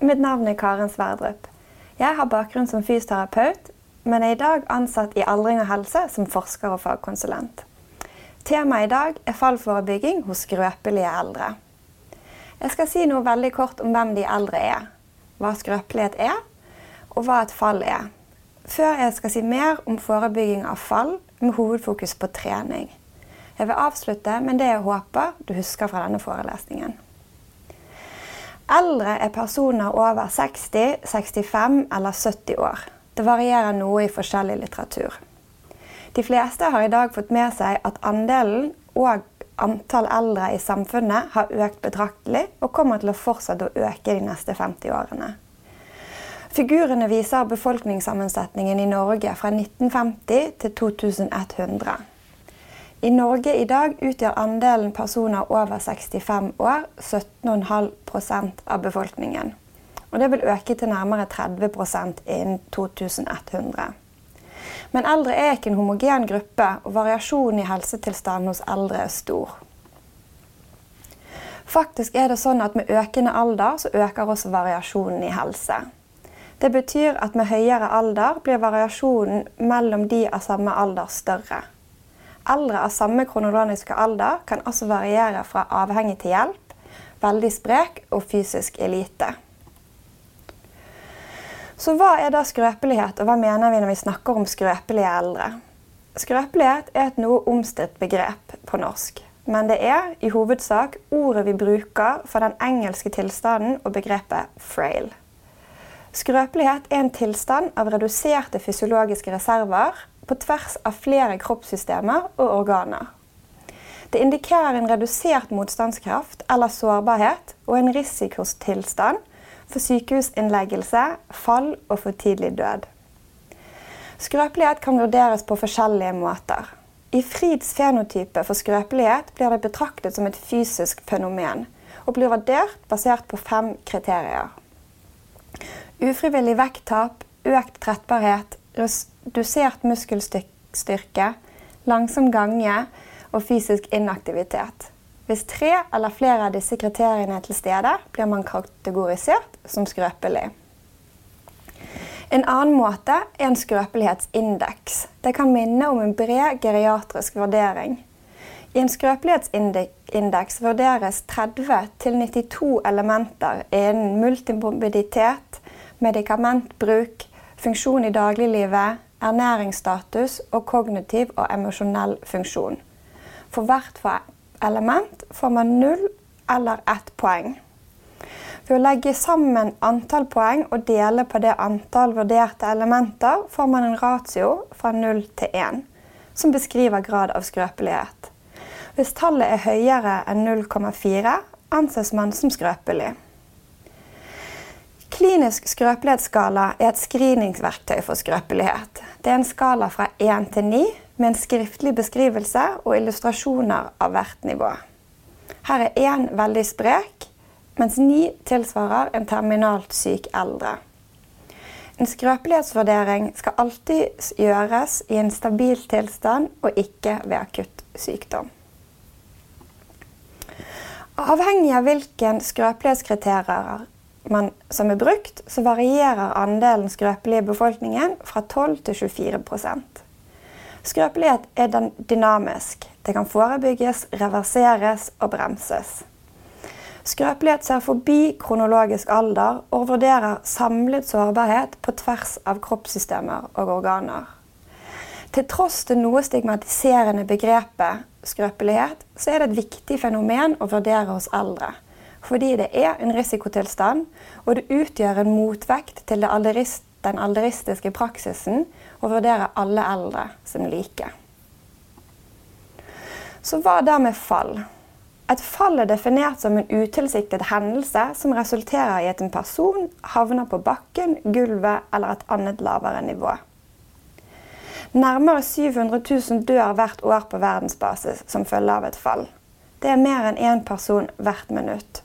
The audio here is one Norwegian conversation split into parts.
Mitt navn er Karen Sverdrup. Jeg har bakgrunn som fysioterapeut, men er i dag ansatt i aldring og helse som forsker og fagkonsulent. Temaet i dag er fallforebygging hos skrøpelige eldre. Jeg skal si noe veldig kort om hvem de eldre er, hva skrøpelighet er, og hva et fall er. Før jeg skal si mer om forebygging av fall med hovedfokus på trening. Jeg vil avslutte med det jeg håper du husker fra denne forelesningen. Eldre er personer over 60, 65 eller 70 år. Det varierer noe i forskjellig litteratur. De fleste har i dag fått med seg at andelen og antall eldre i samfunnet har økt betraktelig og kommer til å fortsette å øke de neste 50 årene. Figurene viser befolkningssammensetningen i Norge fra 1950 til 2100. I Norge i dag utgjør andelen personer over 65 år 17,5% av befolkningen. Og det vil øke til nærmere 30% innen 2100. Men eldre er ikke en homogen gruppe, og variasjonen i helsetilstanden hos eldre er stor. Faktisk er det sånn at med økende alder så øker også variasjonen i helse. Det betyr at med høyere alder blir variasjonen mellom de av samme alder større. Eldre av samme kronologiske alder kan også variere fra avhengig til hjelp, veldig sprek og fysisk elite. Så hva er da skrøpelighet, og hva mener vi når vi snakker om skrøpelige eldre? Skrøpelighet er et noe omstridt begrep på norsk. Men det er i hovedsak ordet vi bruker for den engelske tilstanden og begrepet 'frail'. Skrøpelighet er en tilstand av reduserte fysiologiske reserver på tvers av flere kroppssystemer og organer. Det indikerer en redusert motstandskraft eller sårbarhet og en risikotilstand for sykehusinnleggelse, fall og for tidlig død. Skrøpelighet kan vurderes på forskjellige måter. I Frids fenotype for skrøpelighet blir det betraktet som et fysisk fenomen og blir vurdert basert på fem kriterier. Ufrivillig vekttap, økt trettbarhet, redusert muskelstyrke, langsom gange og fysisk inaktivitet. Hvis tre eller flere av disse kriteriene er til stede, blir man kategorisert som skrøpelig. En annen måte er en skrøpelighetsindeks. Det kan minne om en bred geriatrisk vurdering. I en skrøpelighetsindeks vurderes 30-92 elementer innen multimorbiditet, medikamentbruk, funksjon i dagliglivet, ernæringsstatus og kognitiv og emosjonell funksjon. For hvert element får man null eller ett poeng. Ved å legge sammen antall poeng og dele på det antall vurderte elementer, får man en ratio fra 0 til 1, som beskriver grad av skrøpelighet. Hvis tallet er høyere enn 0,4, anses man som skrøpelig. Klinisk skrøpelighetsskala er et screeningsverktøy for skrøpelighet. Det er en skala fra 1 til 9 med en skriftlig beskrivelse og illustrasjoner av hvert nivå. Her er 1 veldig sprek, mens 9 tilsvarer en terminalt syk eldre. En skrøpelighetsvurdering skal alltid gjøres i en stabil tilstand og ikke ved akutt sykdom. Avhengig av hvilken skrøpelighetskriterier man, som er brukt, så varierer andelen skrøpelige i befolkningen fra 12 til 24% Skrøpelighet er dynamisk. Det kan forebygges, reverseres og bremses. Skrøpelighet ser forbi kronologisk alder og vurderer samlet sårbarhet på tvers av kroppssystemer og organer. Til tross det noe stigmatiserende begrepet skrøpelighet, så er det et viktig fenomen å vurdere hos eldre fordi det er en risikotilstand, og det utgjør en motvekt til alderist, den alderistiske praksisen å vurdere alle eldre som like. Så hva da med fall? Et fall er definert som en utilsiktet hendelse som resulterer i at en person havner på bakken, gulvet eller et annet lavere nivå. Nærmere 700 000 dør hvert år på verdensbasis som følge av et fall. Det er mer enn én person hvert minutt.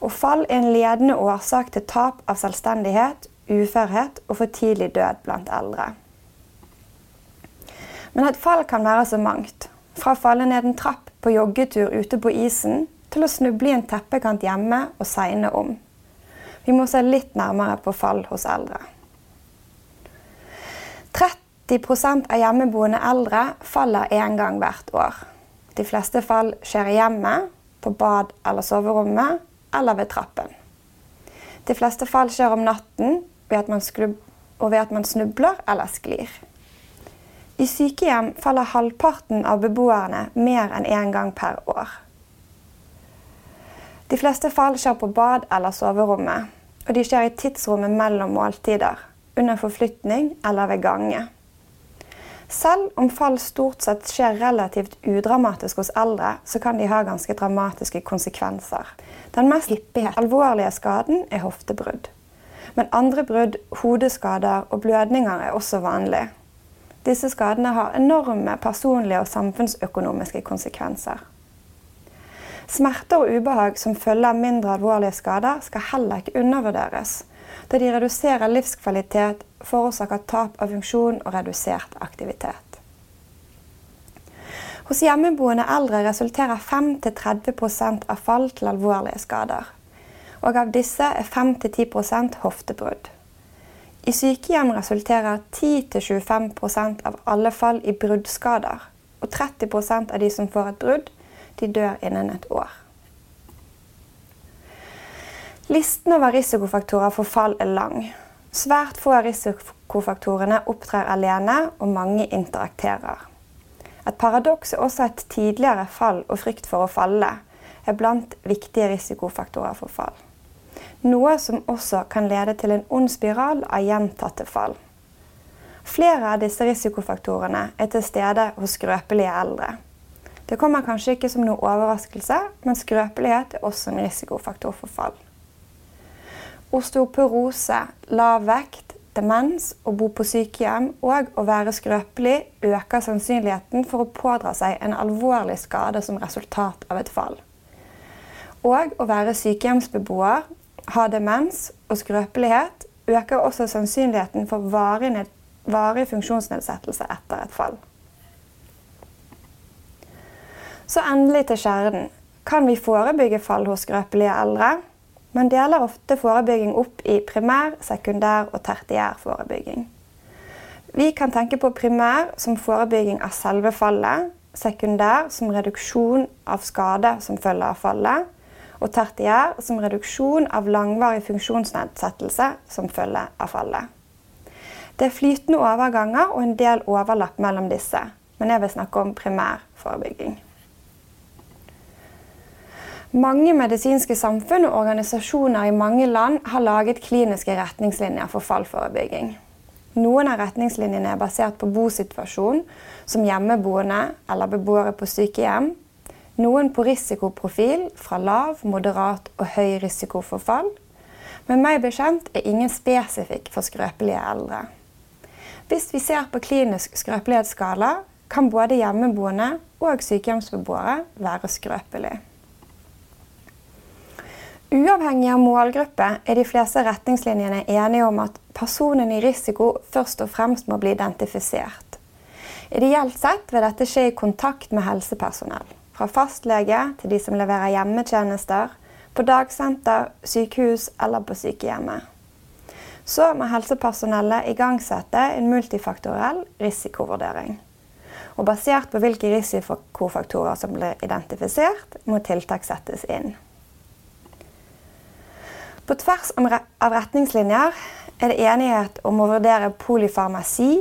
Og fall er en ledende årsak til tap av selvstendighet, uførhet og for tidlig død blant eldre. Men et fall kan være så mangt. Fra å falle ned en trapp på joggetur ute på isen til å snuble i en teppekant hjemme og segne om. Vi må se litt nærmere på fall hos eldre. 30% av hjemmeboende eldre faller én gang hvert år. De fleste fall skjer i hjemmet, på bad eller soverommet eller ved trappen. De fleste fall skjer om natten ved og ved at man snubler eller sklir. I sykehjem faller halvparten av beboerne mer enn én gang per år. De fleste fall skjer på bad eller soverommet, og de skjer i tidsrommet mellom måltider, under forflytning eller ved gange. Selv om fall stort sett skjer relativt udramatisk hos eldre, så kan de ha ganske dramatiske konsekvenser. Den mest hyppige, alvorlige skaden er hoftebrudd. Men andre brudd, hodeskader og blødninger er også vanlig. Disse skadene har enorme personlige og samfunnsøkonomiske konsekvenser. Smerter og ubehag som følger mindre alvorlige skader, skal heller ikke undervurderes, da de reduserer livskvalitet, forårsaker tap av funksjon og redusert aktivitet. Hos hjemmeboende eldre resulterer 5-30% av fall til alvorlige skader. Og av disse er 5-10% hoftebrudd. I sykehjem resulterer 10-25% av alle fall i bruddskader. Og 30% av de som får et brudd, de dør innen et år. Listen over risikofaktorer for fall er lang. Svært få av risikofaktorene opptrer alene, og mange interakterer. Et paradoks er også at tidligere fall og frykt for å falle er blant viktige risikofaktorer for fall. Noe som også kan lede til en ond spiral av gjentatte fall. Flere av disse risikofaktorene er til stede hos skrøpelige eldre. Det kommer kanskje ikke som noe overraskelse, men skrøpelighet er også en risikofaktor for fall. Osteoporose, lav vekt, demens, å bo på sykehjem og å være skrøpelig øker sannsynligheten for å pådra seg en alvorlig skade som resultat av et fall. Og å være sykehjemsbeboer, ha demens og skrøpelighet øker også sannsynligheten for varig, varig funksjonsnedsettelse etter et fall. Så endelig til kjernen. Kan vi forebygge fall hos skrøpelige eldre? Men deler ofte forebygging opp i primær, sekundær og tertiær forebygging. Vi kan tenke på primær som forebygging av selve fallet, sekundær som reduksjon av skade som følge av fallet, og tertiær som reduksjon av langvarig funksjonsnedsettelse som følge av fallet. Det er flytende overganger og en del overlapp mellom disse, men jeg vil snakke om primær forebygging. Mange medisinske samfunn og organisasjoner i mange land har laget kliniske retningslinjer for fallforebygging. Noen av retningslinjene er basert på bosituasjon, som hjemmeboende eller beboere på sykehjem. Noen på risikoprofil fra lav, moderat og høy risiko for fall. Men meg bekjent er ingen spesifikk for skrøpelige eldre. Hvis vi ser på klinisk skrøpelighetsskala, kan både hjemmeboende og sykehjemsbeboere være skrøpelige. Uavhengig av målgruppe er de fleste retningslinjene enige om at personen i risiko først og fremst må bli identifisert. Ideelt sett vil dette skje i kontakt med helsepersonell. Fra fastlege til de som leverer hjemmetjenester, på dagsenter, sykehus eller på sykehjemmet. Så må helsepersonellet igangsette en multifaktorell risikovurdering. Og basert på hvilke risikofaktorer som blir identifisert, må tiltak settes inn. På tvers av retningslinjer er det enighet om å vurdere polyfarmasi,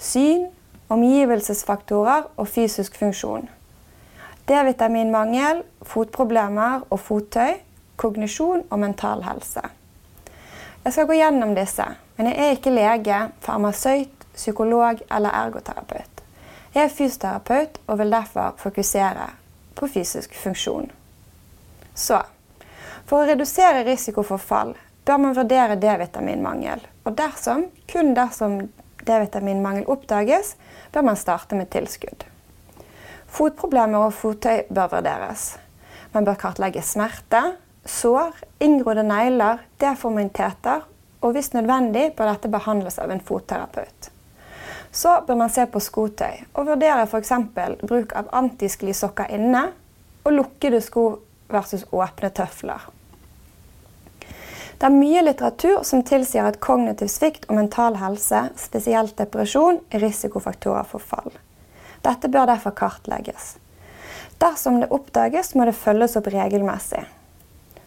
syn, omgivelsesfaktorer og fysisk funksjon. D-vitaminmangel, fotproblemer og fottøy, kognisjon og mental helse. Jeg skal gå gjennom disse, men jeg er ikke lege, farmasøyt, psykolog eller ergoterapeut. Jeg er fysioterapeut og vil derfor fokusere på fysisk funksjon. Så for å redusere risiko for fall bør man vurdere D-vitaminmangel. Og dersom, kun dersom D-vitaminmangel oppdages, bør man starte med tilskudd. Fotproblemer og fottøy bør vurderes. Man bør kartlegge smerte, sår, inngrodde negler, deformiteter, og hvis nødvendig bør dette behandles av en fotterapeut. Så bør man se på skotøy og vurdere f.eks. bruk av antisklisokker inne og lukkede sko versus åpne tøfler. Det er mye litteratur som tilsier at kognitiv svikt og mental helse, spesielt depresjon, er risikofaktorer for fall. Dette bør derfor kartlegges. Dersom det oppdages, må det følges opp regelmessig.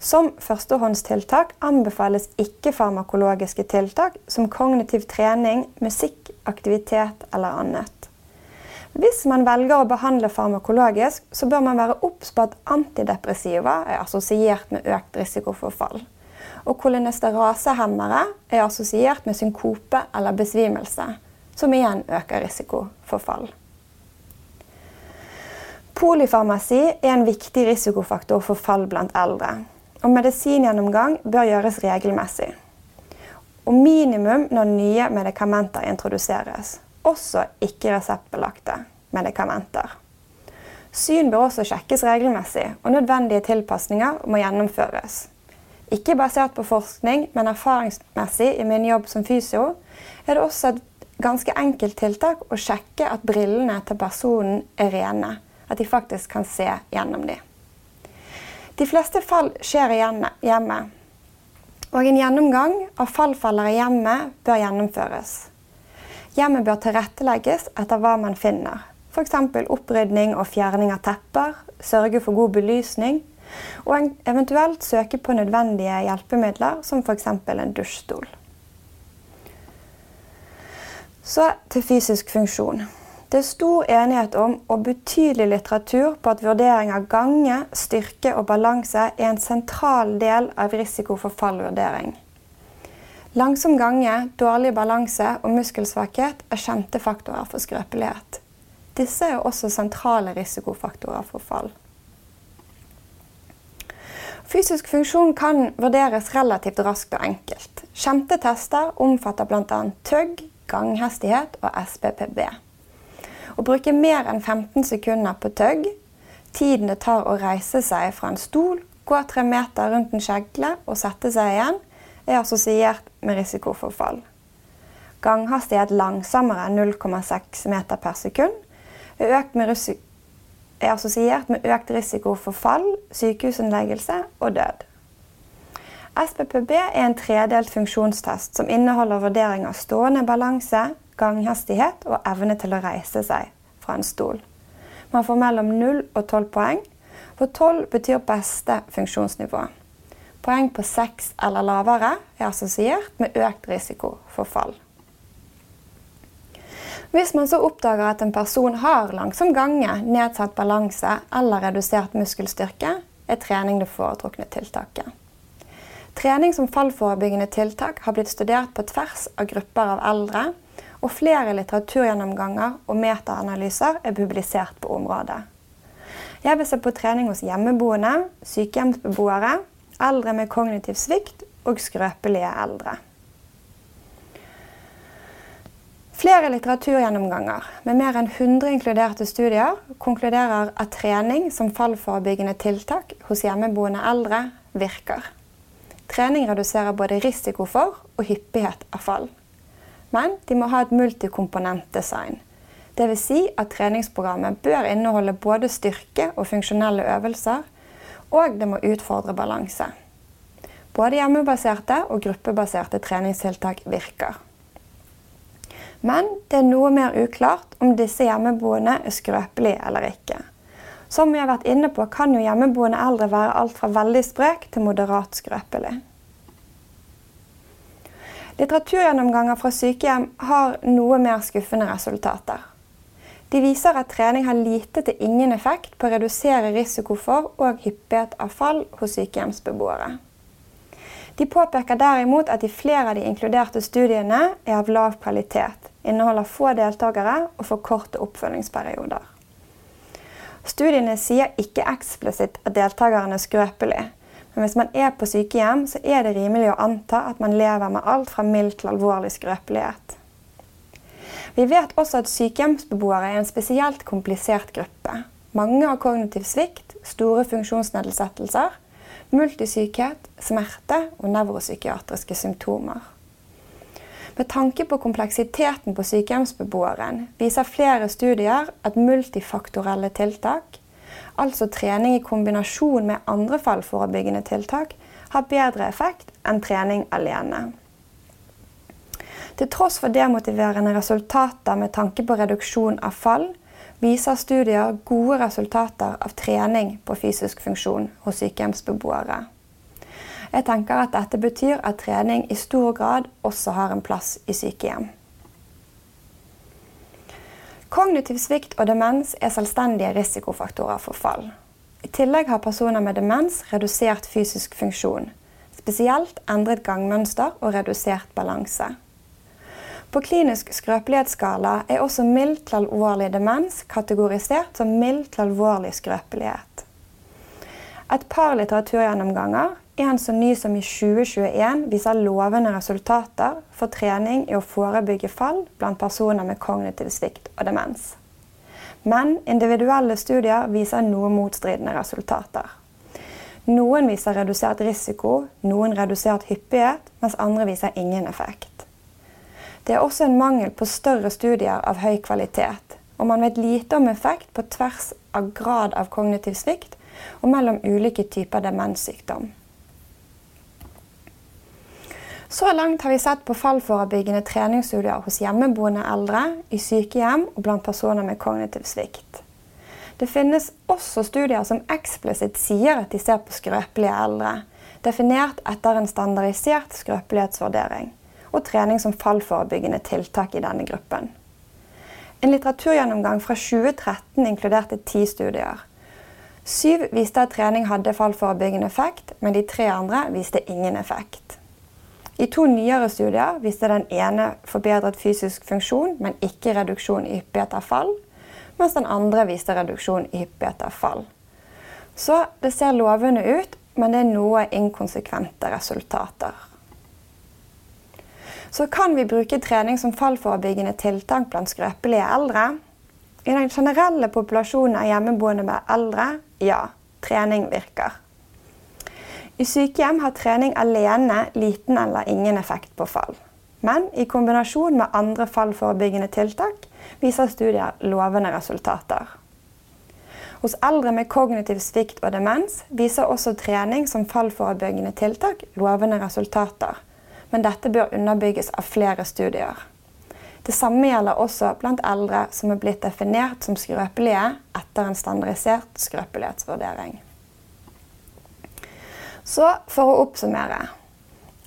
Som førstehåndstiltak anbefales ikke-farmakologiske tiltak som kognitiv trening, musikk, aktivitet eller annet. Hvis man velger å behandle farmakologisk, så bør man være obs på at antidepressiva er assosiert med økt risiko for fall. Og kolinesterasehemmere er assosiert med synkope eller besvimelse, som igjen øker risiko for fall. Polyfarmasi er en viktig risikofaktor for fall blant eldre. Og medisingjennomgang bør gjøres regelmessig. Og minimum når nye medikamenter introduseres. Også ikke-reseptbelagte medikamenter. Syn bør også sjekkes regelmessig, og nødvendige tilpasninger må gjennomføres. Ikke basert på forskning, men erfaringsmessig i min jobb som fysio, er det også et ganske enkelt tiltak å sjekke at brillene til personen er rene. At de faktisk kan se gjennom dem. De fleste fall skjer i hjemmet, og en gjennomgang av fallfeller i hjemmet bør gjennomføres. Hjemmet bør tilrettelegges etter hva man finner. F.eks. opprydning og fjerning av tepper, sørge for god belysning, og eventuelt søke på nødvendige hjelpemidler, som f.eks. en dusjstol. Så til fysisk funksjon. Det er stor enighet om og betydelig litteratur på at vurdering av gange, styrke og balanse er en sentral del av risiko for fallvurdering. Langsom gange, dårlig balanse og muskelsvakhet er kjente faktorer for skrøpelighet. Disse er også sentrale risikofaktorer for fall. Fysisk funksjon kan vurderes relativt raskt og enkelt. Kjente tester omfatter bl.a. tøgg, ganghastighet og SPPB. Å bruke mer enn 15 sekunder på tøgg, tiden det tar å reise seg fra en stol, gå tre meter rundt en kjegle og sette seg igjen, er assosiert med risiko for fall. Ganghastighet langsommere enn 0,6 meter per sekund er økt med er assosiert med økt risiko for fall, sykehusinnleggelse og død. SPPB er en tredelt funksjonstest som inneholder vurdering av stående balanse, ganghastighet og evne til å reise seg fra en stol. Man får mellom 0 og 12 poeng, hvor 12 betyr beste funksjonsnivå. Poeng på 6 eller lavere er assosiert med økt risiko for fall. Hvis man så oppdager at en person har langsom gange, nedsatt balanse eller redusert muskelstyrke, er trening det foretrukne tiltaket. Trening som fallforebyggende tiltak har blitt studert på tvers av grupper av eldre, og flere litteraturgjennomganger og metaanalyser er publisert på området. Jeg vil se på trening hos hjemmeboende, sykehjemsbeboere, eldre med kognitiv svikt og skrøpelige eldre. Flere litteraturgjennomganger med mer enn 100 inkluderte studier konkluderer at trening som fallforebyggende tiltak hos hjemmeboende eldre virker. Trening reduserer både risiko for og hyppighet av fall. Men de må ha et multikomponentdesign. Dvs. Si at treningsprogrammet bør inneholde både styrke og funksjonelle øvelser, og det må utfordre balanse. Både hjemmebaserte og gruppebaserte treningstiltak virker. Men det er noe mer uklart om disse hjemmeboende er skrøpelige eller ikke. Som vi har vært inne på, kan jo hjemmeboende eldre være alt fra veldig sprek til moderat skrøpelig. Litteraturgjennomganger fra sykehjem har noe mer skuffende resultater. De viser at trening har lite til ingen effekt på å redusere risiko for og hyppighet av fall hos sykehjemsbeboere. De påpeker derimot at de flere av de inkluderte studiene er av lav kvalitet, inneholder få deltakere og for korte oppfølgingsperioder. Studiene sier ikke eksplisitt at deltakerne er skrøpelige, men hvis man er på sykehjem, så er det rimelig å anta at man lever med alt fra mild til alvorlig skrøpelighet. Vi vet også at sykehjemsbeboere er en spesielt komplisert gruppe. Mange har kognitiv svikt, store funksjonsnedsettelser multisykhet, smerte og nevropsykiatriske symptomer. Med tanke på kompleksiteten på sykehjemsbeboeren viser flere studier at multifaktorelle tiltak, altså trening i kombinasjon med andre fallforebyggende tiltak, har bedre effekt enn trening alene. Til tross for demotiverende resultater med tanke på reduksjon av fall, viser studier gode resultater av trening på fysisk funksjon hos sykehjemsbeboere. Jeg tenker at dette betyr at trening i stor grad også har en plass i sykehjem. Kognitiv svikt og demens er selvstendige risikofaktorer for fall. I tillegg har personer med demens redusert fysisk funksjon, spesielt endret gangmønster og redusert balanse. På klinisk skrøpelighetsskala er også mild til alvorlig demens kategorisert som mild til alvorlig skrøpelighet. Et par litteraturgjennomganger, en så ny som i 2021, viser lovende resultater for trening i å forebygge fall blant personer med kognitiv svikt og demens. Men individuelle studier viser noe motstridende resultater. Noen viser redusert risiko, noen redusert hyppighet, mens andre viser ingen effekt. Det er også en mangel på større studier av høy kvalitet, og man vet lite om effekt på tvers av grad av kognitiv svikt og mellom ulike typer demenssykdom. Så langt har vi sett på fallforebyggende treningsstudier hos hjemmeboende eldre, i sykehjem og blant personer med kognitiv svikt. Det finnes også studier som eksplisitt sier at de ser på skrøpelige eldre, definert etter en standardisert skrøpelighetsvurdering og trening som fallforebyggende tiltak i denne gruppen. En litteraturgjennomgang fra 2013 inkluderte ti studier. Syv viste at trening hadde fallforebyggende effekt, men de tre andre viste ingen effekt. I to nyere studier viste den ene forbedret fysisk funksjon, men ikke reduksjon i hyppighet av fall, mens den andre viste reduksjon i hyppighet av fall. Så det ser lovende ut, men det er noe inkonsekvente resultater så kan vi bruke trening som fallforebyggende tiltak blant skrøpelige eldre. I den generelle populasjonen av hjemmeboende med eldre ja, trening virker. I sykehjem har trening alene liten eller ingen effekt på fall. Men i kombinasjon med andre fallforebyggende tiltak viser studier lovende resultater. Hos eldre med kognitiv svikt og demens viser også trening som fallforebyggende tiltak lovende resultater men dette bør underbygges av flere studier. Det samme gjelder også blant eldre som er blitt definert som skrøpelige etter en standardisert skrøpelighetsvurdering. Så for å oppsummere.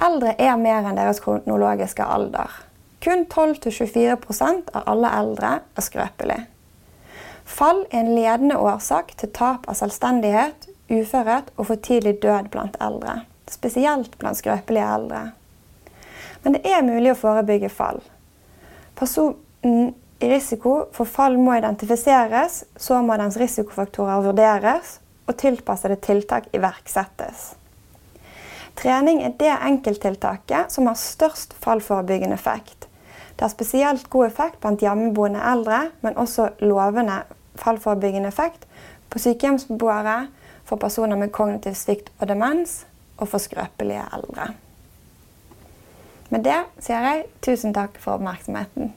Eldre er mer enn deres kronologiske alder. Kun 12-24% av alle eldre er skrøpelige. Fall er en ledende årsak til tap av selvstendighet, uførhet og for tidlig død blant eldre. Spesielt blant skrøpelige eldre. Men det er mulig å forebygge fall. Personen i risiko for fall må identifiseres, så må dens risikofaktorer vurderes, og tilpassede tiltak iverksettes. Trening er det enkelttiltaket som har størst fallforebyggende effekt. Det har spesielt god effekt blant hjemmeboende eldre, men også lovende fallforebyggende effekt på sykehjemsbeboere, for personer med kognitiv svikt og demens og for skrøpelige eldre. Med det sier jeg tusen takk for oppmerksomheten.